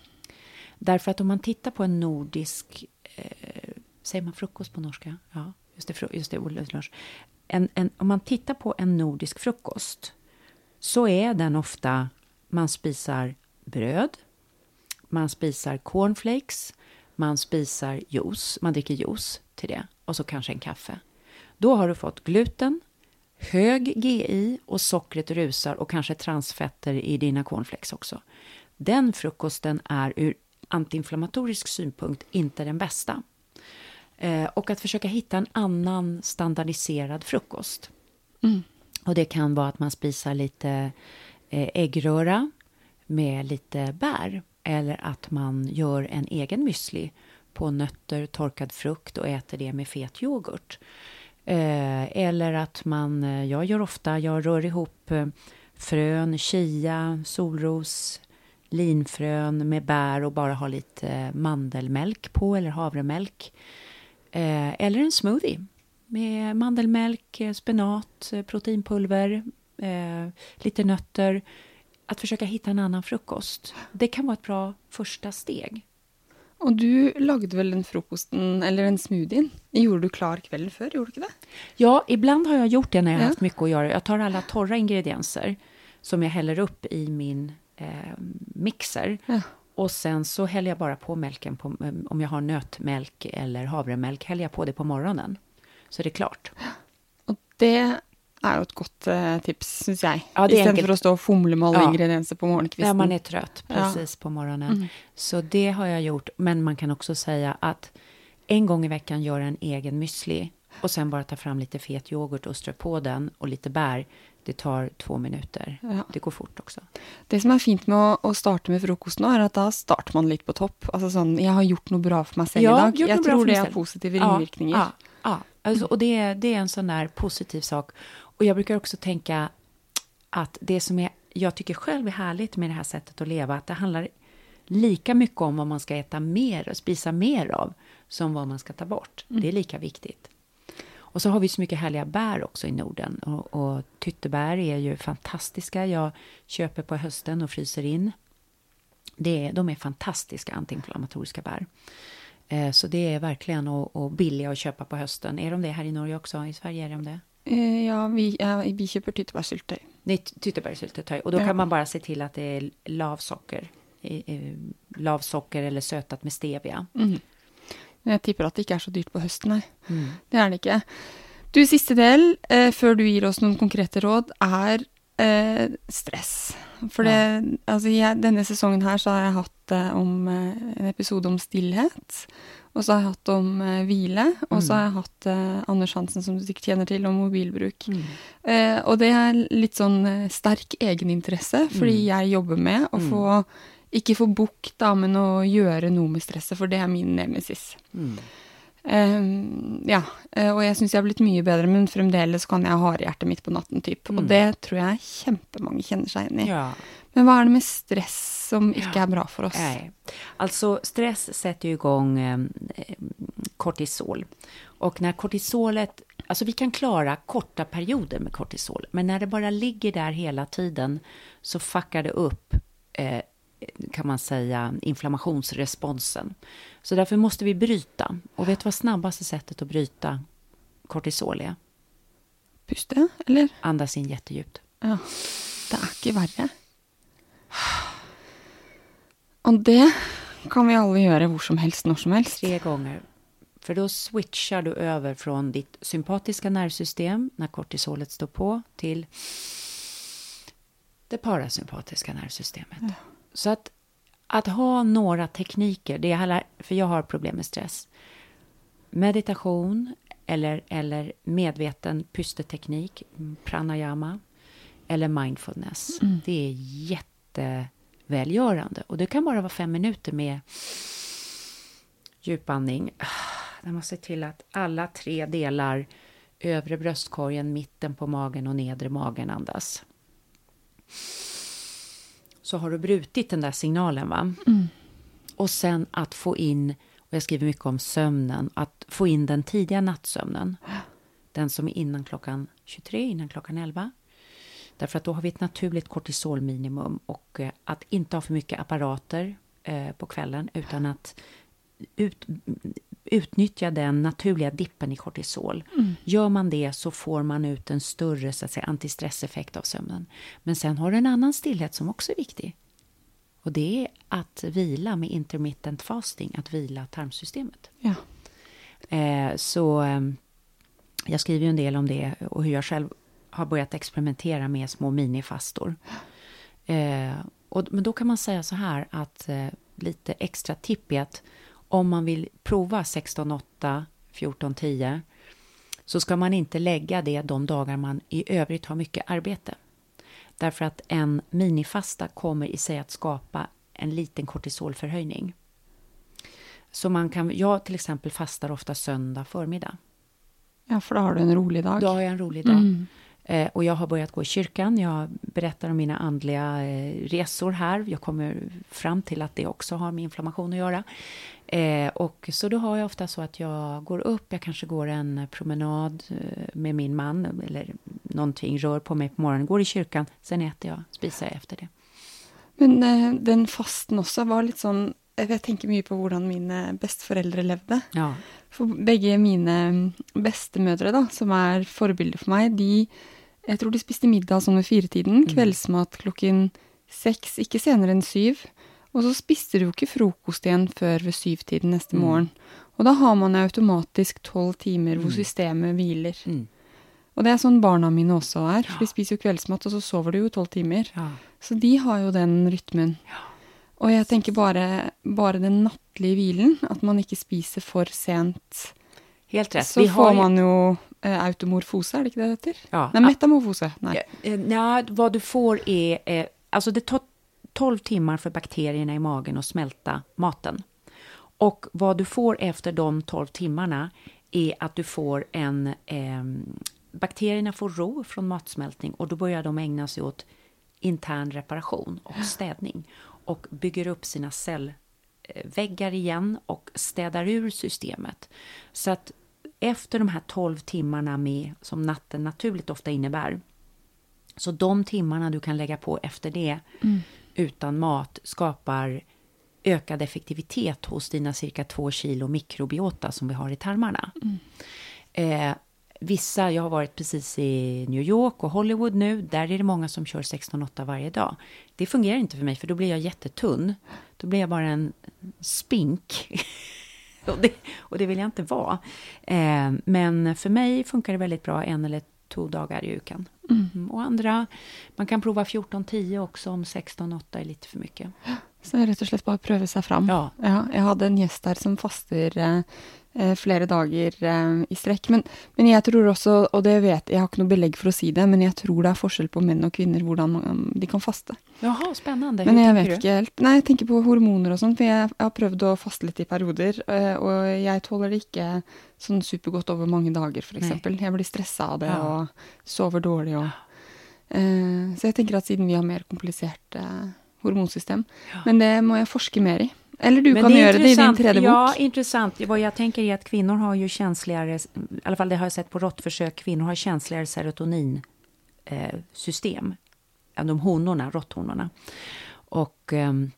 Därför att om man tittar på en nordisk, eh, säger man frukost på norska? Ja, just det, just det lunch. En, en, om man tittar på en nordisk frukost så är den ofta, man spisar bröd, man spisar cornflakes, man spisar juice, man dricker juice till det och så kanske en kaffe. Då har du fått gluten, hög GI och sockret rusar och kanske transfetter i dina cornflakes också. Den frukosten är ur antiinflammatorisk synpunkt inte den bästa. Eh, och att försöka hitta en annan standardiserad frukost. Mm. Och det kan vara att man spisar lite eh, äggröra med lite bär. Eller att man gör en egen müsli på nötter, torkad frukt och äter det med fet yoghurt. Eh, eller att man, eh, jag gör ofta, jag rör ihop eh, frön, chia, solros, linfrön med bär och bara har lite eh, mandelmjölk på eller havremjölk. Eller en smoothie med mandelmjölk, spenat, proteinpulver, lite nötter. Att försöka hitta en annan frukost. Det kan vara ett bra första steg. Och du lagde väl en frukosten, eller en smoothie, gjorde du klar kvällen för, gjorde du inte det? Ja, ibland har jag gjort det när jag ja. haft mycket att göra. Jag tar alla torra ingredienser som jag häller upp i min eh, mixer. Ja. Och sen så häller jag bara på mjölken, på, eh, om jag har nötmjölk eller havremjölk, häller jag på det på morgonen. Så det är klart. Och det är ett gott eh, tips, syns jag. Ja, Istället för att stå och fumla med alla ja. ingredienser på morgonkvisten. Ja, man är trött precis ja. på morgonen. Mm. Så det har jag gjort. Men man kan också säga att en gång i veckan göra en egen müsli och sen bara ta fram lite fet yoghurt och strö på den och lite bär. Det tar två minuter. Ja. Det går fort också. Det som är fint med att starta med frukost nu är att då startar man lite på topp. Alltså sån, jag har gjort något bra för mig själv ja, idag. Jag tror det har positiva ja. Ja, ja. Alltså, och det, det är en sån där positiv sak. Och jag brukar också tänka att det som är, jag tycker själv är härligt med det här sättet att leva, att det handlar lika mycket om vad man ska äta mer och spisa mer av, som vad man ska ta bort. Mm. Det är lika viktigt. Och så har vi så mycket härliga bär också i Norden. Och, och tyttebär är ju fantastiska. Jag köper på hösten och fryser in. Det är, de är fantastiska antiinflammatoriska bär. Eh, så det är verkligen och, och billiga att köpa på hösten. Är de det här i Norge också? I Sverige är de det? Eh, ja, vi, ja, vi köper tyttebärssyltej. Nej, tyttebärssyltetøj. Och då ja. kan man bara se till att det är lavsocker. Lavsocker eller sötat med stevia. Mm. Jag tippar att det inte är så dyrt på hösten. Mm. Det är det inte. Du, sista del, eh, för du ger oss några konkreta råd, är eh, stress. För det, ja. jag, denna säsongen här så har jag haft eh, om, en episod om stillhet. Och så har jag haft om eh, vila, och så mm. har jag haft eh, Anders Hansen, som du säkert känner till, om mobilbruk. Mm. Eh, och det är lite sån eh, stark egenintresse, för mm. jag jobbar med att mm. få, inte få bukt men att göra något med stresset, för det är min nemesis. Mm. Um, ja, och jag syns jag har blivit mycket bättre, men fremdeles kan jag ha hjärtat mitt på natten, typ. Mm. Och det tror jag jättemånga känner sig igen i. Ja. Men vad är det med stress som inte är bra för oss? Nej. Alltså stress sätter igång eh, kortisol. Och när kortisolet, alltså vi kan klara korta perioder med kortisol, men när det bara ligger där hela tiden så fuckar det upp eh, kan man säga, inflammationsresponsen. Så därför måste vi bryta. Och vet du vad snabbaste sättet att bryta kortisol är? Pusta, eller? Andas in jättedjupt. Ja, det är inte värre. Och det kan vi alla göra hvor som helst, när som helst. Tre gånger. För då switchar du över från ditt sympatiska nervsystem, när kortisolet står på, till det parasympatiska nervsystemet. Ja. Så att, att ha några tekniker, det handlar, för jag har problem med stress. Meditation eller, eller medveten pysteteknik, pranayama, eller mindfulness. Mm. Det är jättevälgörande. Och det kan bara vara fem minuter med djupandning. Där man ser till att alla tre delar, övre bröstkorgen, mitten på magen och nedre magen andas. Så har du brutit den där signalen, va? Mm. Och sen att få in, och jag skriver mycket om sömnen, att få in den tidiga nattsömnen. Den som är innan klockan 23, innan klockan 11. Därför att då har vi ett naturligt kortisolminimum och eh, att inte ha för mycket apparater eh, på kvällen utan att ut, utnyttja den naturliga dippen i kortisol. Mm. Gör man det så får man ut en större så att säga, antistresseffekt av sömnen. Men sen har du en annan stillhet som också är viktig. Och det är att vila med intermittent fasting, att vila tarmsystemet. Ja. Eh, så eh, jag skriver ju en del om det och hur jag själv har börjat experimentera med små minifastor. Eh, och, men då kan man säga så här att eh, lite extra tipp är att om man vill prova 16-8, 14-10 så ska man inte lägga det de dagar man i övrigt har mycket arbete. Därför att en minifasta kommer i sig att skapa en liten kortisolförhöjning. Så man kan, jag till exempel fastar ofta söndag förmiddag. Ja, för då har du en rolig dag. Då har jag en rolig dag. Mm. Eh, och jag har börjat gå i kyrkan. Jag berättar om mina andliga eh, resor här. Jag kommer fram till att det också har med inflammation att göra. Eh, och så då har jag ofta så att jag går upp, jag kanske går en promenad med min man eller någonting, rör på mig på morgonen, går i kyrkan, sen äter jag, spisar jag efter det. Men den fasten också var lite sån, jag tänker mycket på hur mina bestföräldrar levde. Ja. För bägge mina bestemödrar då, som är förebilder för mig, de jag tror de spiste middag sånn ved firetiden. Mm. Kveldsmat klokken seks, ikke senere enn syv. Og så spiste du jo ikke frokost igjen før ved syvtiden neste mm. morgen. Og da har man automatisk tolv timer hvor mm. systemet hviler. Mm. Og det er sånn barna mine også er. For de spiser jo kveldsmat, og så sover de jo tolv timer. Ja. Så de har jo den rytmen. Ja. Og jeg tenker bare, bare den nattlige hvilen, at man ikke spiser for sent. Helt rett. Så får man jo automorfose, är det inte det heter? Ja. Nej, metamorfose. Nej. Ja, vad du får är, eh, alltså det tar 12 timmar för bakterierna i magen att smälta maten. Och vad du får efter de 12 timmarna är att du får en... Eh, bakterierna får ro från matsmältning och då börjar de ägna sig åt intern reparation och städning och bygger upp sina cellväggar igen och städar ur systemet. Så att efter de här 12 timmarna med, som natten naturligt ofta innebär, så de timmarna du kan lägga på efter det mm. utan mat skapar ökad effektivitet hos dina cirka två kilo mikrobiota som vi har i tarmarna. Mm. Eh, vissa, jag har varit precis i New York och Hollywood nu, där är det många som kör 16-8 varje dag. Det fungerar inte för mig, för då blir jag jättetunn. Då blir jag bara en spink. och, det, och det vill jag inte vara. Eh, men för mig funkar det väldigt bra en eller två dagar i veckan. Mm. Och andra, man kan prova 14-10 också om 16-8 är lite för mycket. Så rett og slett bare prøve seg fram. Ja. ja jeg hadde en gjest her som faster flere dager eh, i strekk. Men, men, jeg tror også, og det vet jeg har ikke noe belegg for å si det, men jeg tror det er forskjell på menn og kvinner hvordan de kan faste. Jaha, spennende. Men jeg vet ikke helt. Nei, jeg tenker på hormoner og sånn, for jeg, jeg, har prøvd å faste litt i perioder, eh, og jeg tåler det ikke sånn supergodt over mange dager, f.eks. Jeg blir stressa av det ja. og sover dårlig og eh, Så jeg tenker at siden vi har mer kompliserte hormonsystem. Ja. Men det må jag forska mer i. Eller du Men kan göra det i din tredje bok. Ja, intressant. Vad jag tänker är att kvinnor har ju känsligare, i alla fall det har jag sett på råttförsök, kvinnor har känsligare serotoninsystem eh, än de honorna, råtthonorna. Och ehm,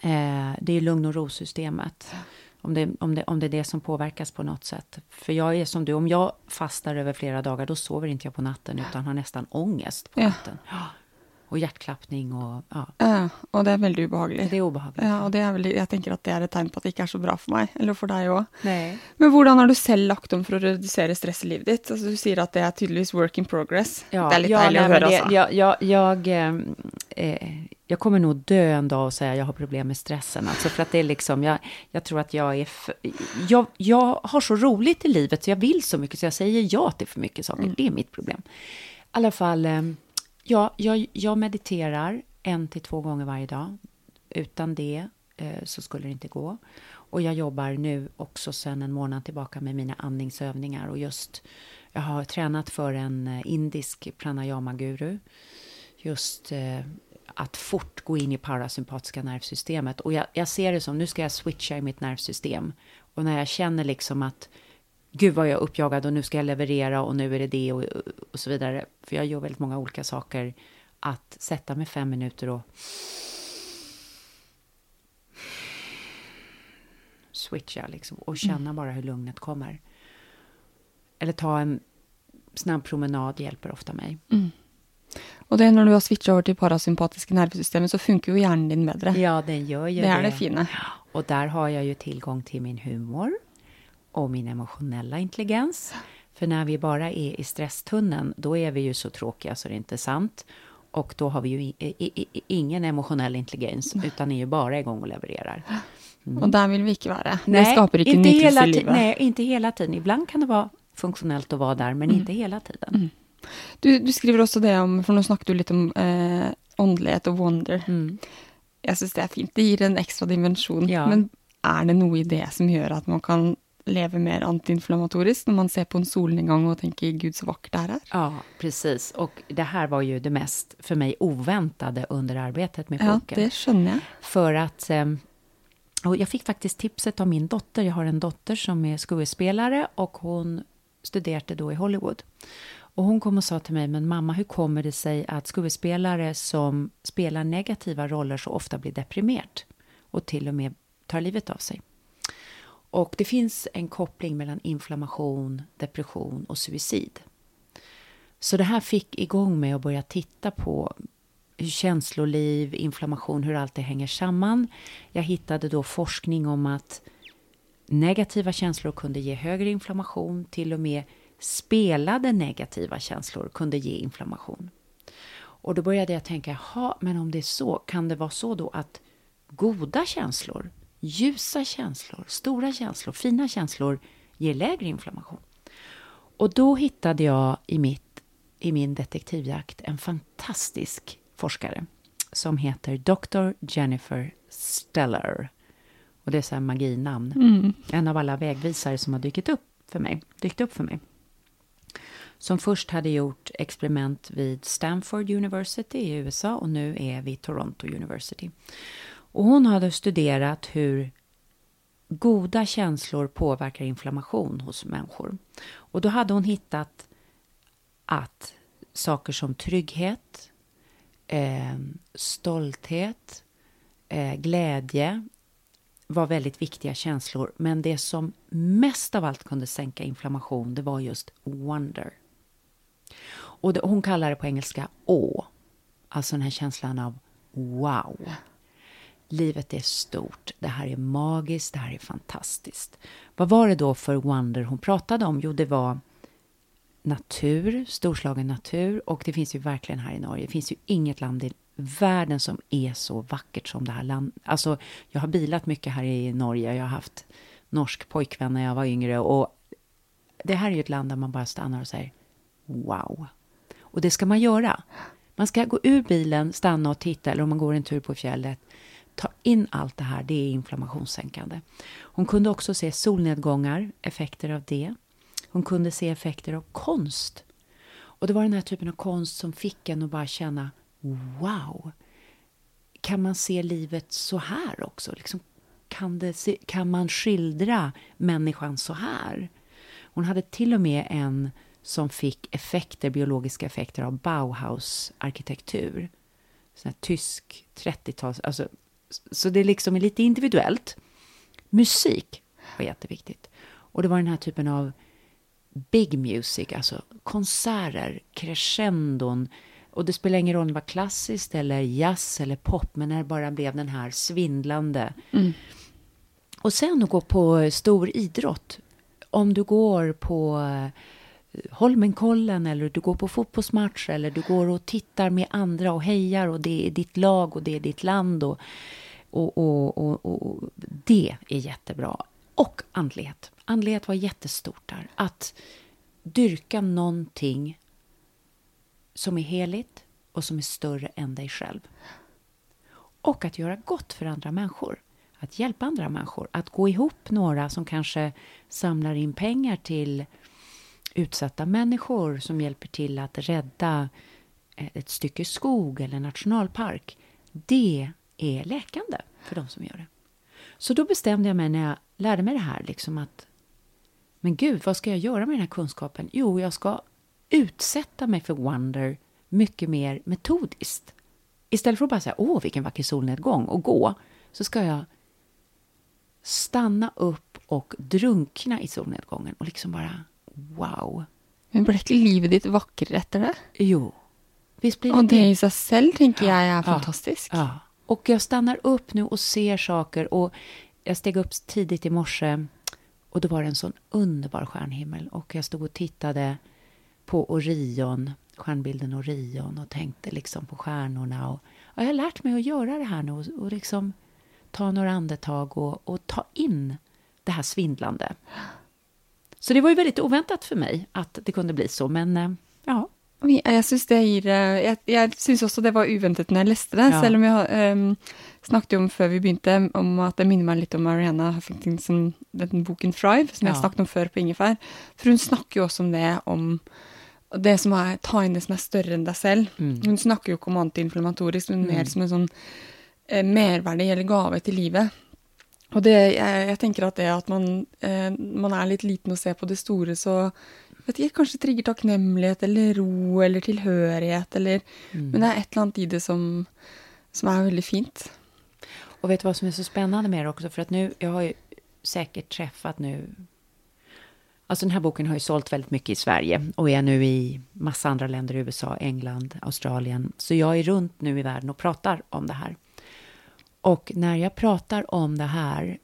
eh, det är lugn och ro-systemet. Om det, om, det, om det är det som påverkas på något sätt. För jag är som du, om jag fastar över flera dagar, då sover inte jag på natten, utan har nästan ångest på natten. Ja. Och hjärtklappning och ja, Ja, og det er veldig ubehagelig. det är obehagligt. Ja, og det er veldig, jeg tenker at det er et tegn på at det ikke er så bra for meg, eller for deg òg. Nej. Men hvordan har du selv lagt om for å redusere stress i livet ditt? Altså, du sier at det er tydeligvis work in progress. det er litt deilig nej, å men høre, det, altså. Jag, jag, jag, eh, jag kommer nog dö en dag och säga jag har problem med stressen. Alltså för att det är liksom, jag, jag tror att jag är... För, jag, jag har så roligt i livet så jag vill så mycket så jag säger ja till för mycket saker. Det är mitt problem. I alla fall, ehm, ja, jag, jag mediterar en till två gånger varje dag. Utan det eh, så skulle det inte gå. Och jag jobbar nu också sedan en månad tillbaka med mina andningsövningar. Och just, jag har tränat för en eh, indisk pranayama-guru. Just eh, att fort gå in i parasympatiska nervsystemet. Och jag, jag ser det som, nu ska jag switcha i mitt nervsystem. Och när jag känner liksom att gud vad jag är uppjagad och nu ska jag leverera och nu är det det och, och så vidare. För jag gör väldigt många olika saker. Att sätta mig fem minuter och switcha liksom och känna bara hur lugnet kommer. Eller ta en snabb promenad hjälper ofta mig. Og det når du har switcha over til parasympatiske nervesystemet, så funker jo hjernen din bedre. Ja, den gör ju det er det fine. Och där har jag ju tillgång till min humor och min emotionella intelligens. För när vi bara är i stresstunneln, då är vi ju så tråkiga så det är inte sant. Och då har vi ju ingen emotionell intelligens, utan är ju bara igång och levererar. Og der vil vi ikke være. det skaper ikke nytelse hela livet. Nej, inte hela tiden. Ibland kan det vara funktionellt att vara där, men inte hela tiden. Du, du skriver også det om, for nå snakket du litt om eh, og wonder. Mm. Jeg syns det er fint. Det gir en ekstra dimensjon. Ja. Men er det noe i det som gjør at man kan leve mer antiinflammatorisk når man ser på en solnedgang og tenker 'gud, så vakkert det her er'? Ja, precis. Och det här var ju det mest för mig oväntade under arbetet med Ja, boken. det skjønner jeg. För att... eh, Och jag fick faktiskt tipset av min dotter. Jag har en dotter som är skådespelare och hon studerade då i Hollywood. Och hon kom och sa till mig, men mamma, hur kommer det sig att skådespelare som spelar negativa roller så ofta blir deprimerad och till och med tar livet av sig? Och det finns en koppling mellan inflammation, depression och suicid. Så det här fick igång mig att börja titta på hur känsloliv, inflammation, hur allt det hänger samman. Jag hittade då forskning om att negativa känslor kunde ge högre inflammation, till och med spelade negativa känslor kunde ge inflammation. Och då började jag tänka, jaha, men om det är så, kan det vara så då att goda känslor, ljusa känslor, stora känslor, fina känslor ger lägre inflammation? Och då hittade jag i, mitt, i min detektivjakt en fantastisk forskare som heter Dr. Jennifer Stellar. Och det är så här maginamn. En av alla vägvisare som har dykt upp för mig. Dykt upp för mig. Som först hade gjort experiment vid Stanford University i USA och nu är vid Toronto University. Och hon hade studerat hur goda känslor påverkar inflammation hos människor. Och då hade hon hittat att saker som trygghet, eh, stolthet, eh, glädje var väldigt viktiga känslor. Men det som mest av allt kunde sänka inflammation, det var just wonder. Och det, hon kallar det på engelska å. Alltså den här känslan av wow. Livet är stort, det här är magiskt, det här är fantastiskt. Vad var det då för wonder hon pratade om? Jo, det var natur, storslagen natur och det finns ju verkligen här i Norge. Det finns ju inget land i världen som är så vackert som det här landet. Alltså, jag har bilat mycket här i Norge. Jag har haft norsk pojkvän när jag var yngre och det här är ju ett land där man bara stannar och säger wow. Och det ska man göra. Man ska gå ur bilen, stanna och titta eller om man går en tur på fjället. In allt det här, det är inflammationssänkande. Hon kunde också se solnedgångar, effekter av det. Hon kunde se effekter av konst. Och det var den här typen av konst som fick en att bara känna wow. Kan man se livet så här också? Liksom, kan, det se, kan man skildra människan så här? Hon hade till och med en som fick effekter, biologiska effekter av Bauhaus-arkitektur. Sån här tysk 30-tals... Alltså, så det liksom är lite individuellt. Musik var jätteviktigt. Och det var den här typen av big music, alltså konserter, crescendon, Och det spelar ingen roll om det var klassiskt eller jazz eller pop, men när det bara blev den här svindlande. Och sen att gå på stor idrott. Om du går på eh, Holmenkollen eller du går på fotbollsmatch eller du går och tittar med andra och hejar och det är ditt lag och det är ditt land och, och, och, och, och det är jättebra. Och andlighet. Andlighet var jättestort där. Att dyrka någonting som är heligt och som är större än dig själv. Och att göra gott för andra människor. Att hjälpa andra människor. Att gå ihop några som kanske samlar in pengar till utsatta människor som hjälper till att rädda ett stycke skog eller nationalpark. Det är läkande för de som gör det. Så då bestämde jag mig när jag lärde mig det här liksom att men gud, vad ska jag göra med den här kunskapen? Jo, jag ska utsätta mig för Wonder mycket mer metodiskt. Istället för att bara säga åh, vilken vacker solnedgång och gå, så ska jag stanna upp och drunkna i solnedgången och liksom bara wow. Men ble ikke livet ditt vakrere etter det? Jo, visst blir Og det i seg selv tenker jeg er Ja. fantastisk. Ja. Och jag stannar upp nu och ser saker. Och jag steg upp tidigt i morse och då var det en sån underbar stjärnhimmel. Och jag stod och tittade på Orion, stjärnbilden Orion och tänkte liksom på stjärnorna. Och, och jag har lärt mig att göra det här nu och, och liksom ta några andetag och, och ta in det här svindlande. Så det var ju väldigt oväntat för mig att det kunde bli så, men eh, ja. Jeg syns det gir Jeg, jeg syns også det var uventet når jeg leste det, Ja. selv om jeg um, snakket jo om før vi begynte om at det minner meg litt om Mariana Huffington, den boken 'Thrive', som jeg Ja. snakket om før på Ingefær. For hun snakker jo også om det om det som er ta inn det som er større enn deg selv. Hun snakker jo ikke om antiinflammatorisk, men mer som en sånn eh, merverdi eller gave til livet. Og det, jeg, jeg tenker at det at man, eh, man er litt liten og ser på det store, så vet ikke, kanskje trigger takknemlighet eller ro eller tilhørighet, eller Men det er et eller annet i det som, som er veldig fint. Och vet du vad som är så spännande med det också? För att nu, jag har ju säkert träffat nu... Alltså den här boken har ju sålt väldigt mycket i Sverige och är nu i massa andra länder, USA, England, Australien. Så jag är runt nu i världen och pratar om det här. Och när jag pratar om det här,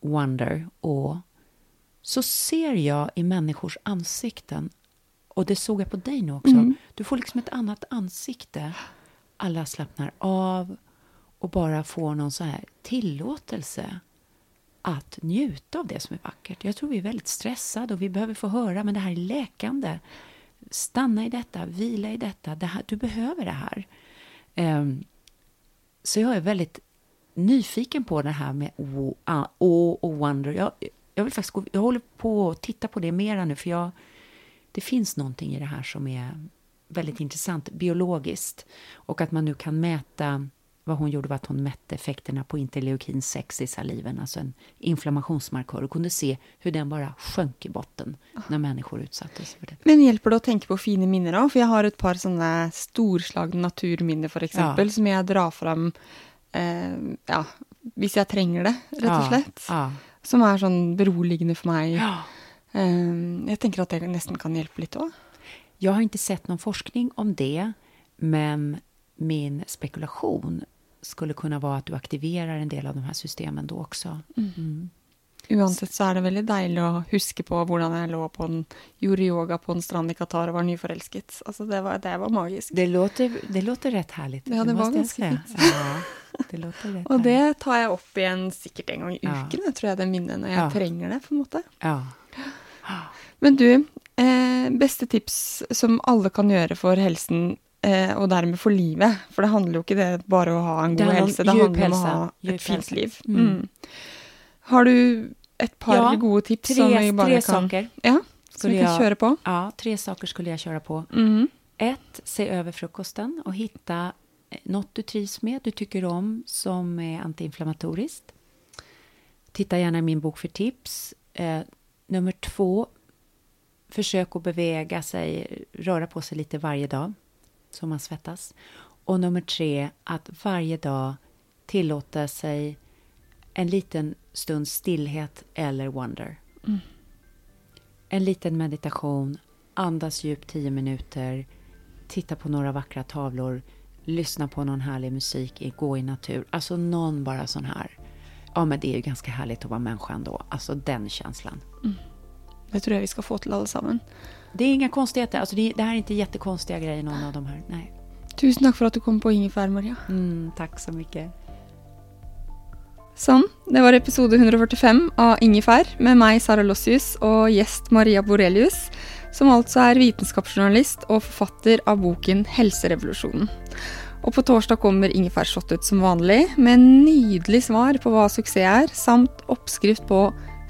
Wonder, och så ser jag i människors ansikten, och det såg jag på dig nu också, du får liksom ett annat ansikte. Alla slappnar av och bara får någon så här tillåtelse att njuta av det som är vackert. Jag tror vi är väldigt stressade och vi behöver få höra, men det här är läkande. Stanna i detta, vila i detta. Det här, du behöver det här. Ehm, så jag är väldigt nyfiken på det här med ah, å och wonder. Jag, jag, vill faktiskt gå, jag håller på att titta på det mera nu, för jag, det finns någonting i det här som är väldigt intressant biologiskt. Och att man nu kan mäta, vad hon gjorde var att hon mätte effekterna på interleukin 6 i saliven, alltså en inflammationsmarkör, och kunde se hur den bara sjönk i botten när människor utsattes för det. Men hjelper det å tenke på fine minner òg? For jeg har et par sånne storslagne naturminner, for eksempel, Ja. som jeg drar fram eh, ja, hvis jeg trenger det, rett og slett. Ja, Som er sånn beroligende for meg. ja. Eh, jeg tenker at det nesten kan hjelpe litt òg. Jag har inte sett någon forskning om det, men min spekulation skulle kunna vara att du aktiverar en del av de här systemen då också. Uansett så er det veldig deilig å huske på hvordan jeg lå på en, gjorde yoga på en strand i Qatar og var nyforelsket. Altså, det var, det var magisk. Det låter, det låter rätt härligt. Ja, det var jag ganska säga. fint. Ja, det låter rätt Og det tar jeg opp igjen sikkert en gang i Ja. uken, jeg tror jeg, det minnet, når jeg Ja. trenger det, på en måte. Ja. Men du, eh, beste tips som alle kan gjøre for helsen, eh, og dermed for livet. For det handler jo ikke det bare å ha en Det god helse, det handler om å ha et fint liv. Mm. Mm. Har du et par Ja, gode tips som vi Tre, bare tre kan saker. Ja, som vi kan jag- kjøre på? Ja, tre saker skulle jag köra på. Mhm. Ett, se över frukosten och hitta eh, något du trivs med, du tycker om, som är antiinflammatoriskt. Titta gärna i min bok för tips. Eh, nummer två, försök att beväga sig, röra på sig lite varje dag, så man svettas. Och nummer tre, att varje dag tillåta sig en liten stund stillhet eller wonder. En liten meditation, andas djupt 10 minuter, titta på några vackra tavlor, lyssna på någon härlig musik, gå i natur. Alltså någon bara sån här. Ja, men det är ju ganska härligt att vara människa ändå. Alltså den känslan. Mm. Det tror jag vi ska få till allesammans. Det är inga konstigheter. Alltså det, det här är inte jättekonstiga grejer, någon av de här. Nej. Tusen tack för att du kom på ingefär, Maria. Mm, tack så mycket. Sånn, det var episode 145 av Ingefær med meg, Sara Lossius, og gjest Maria Borelius, som altså er vitenskapsjournalist og forfatter av boken Helserevolusjonen. Og på torsdag kommer Ingefærshot ut som vanlig, med nydelig svar på hva suksess er, samt oppskrift på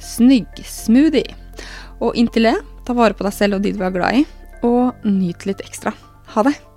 snyggsmoothie. Og inntil det, ta vare på deg selv og de du er glad i, og nyt litt ekstra. Ha det!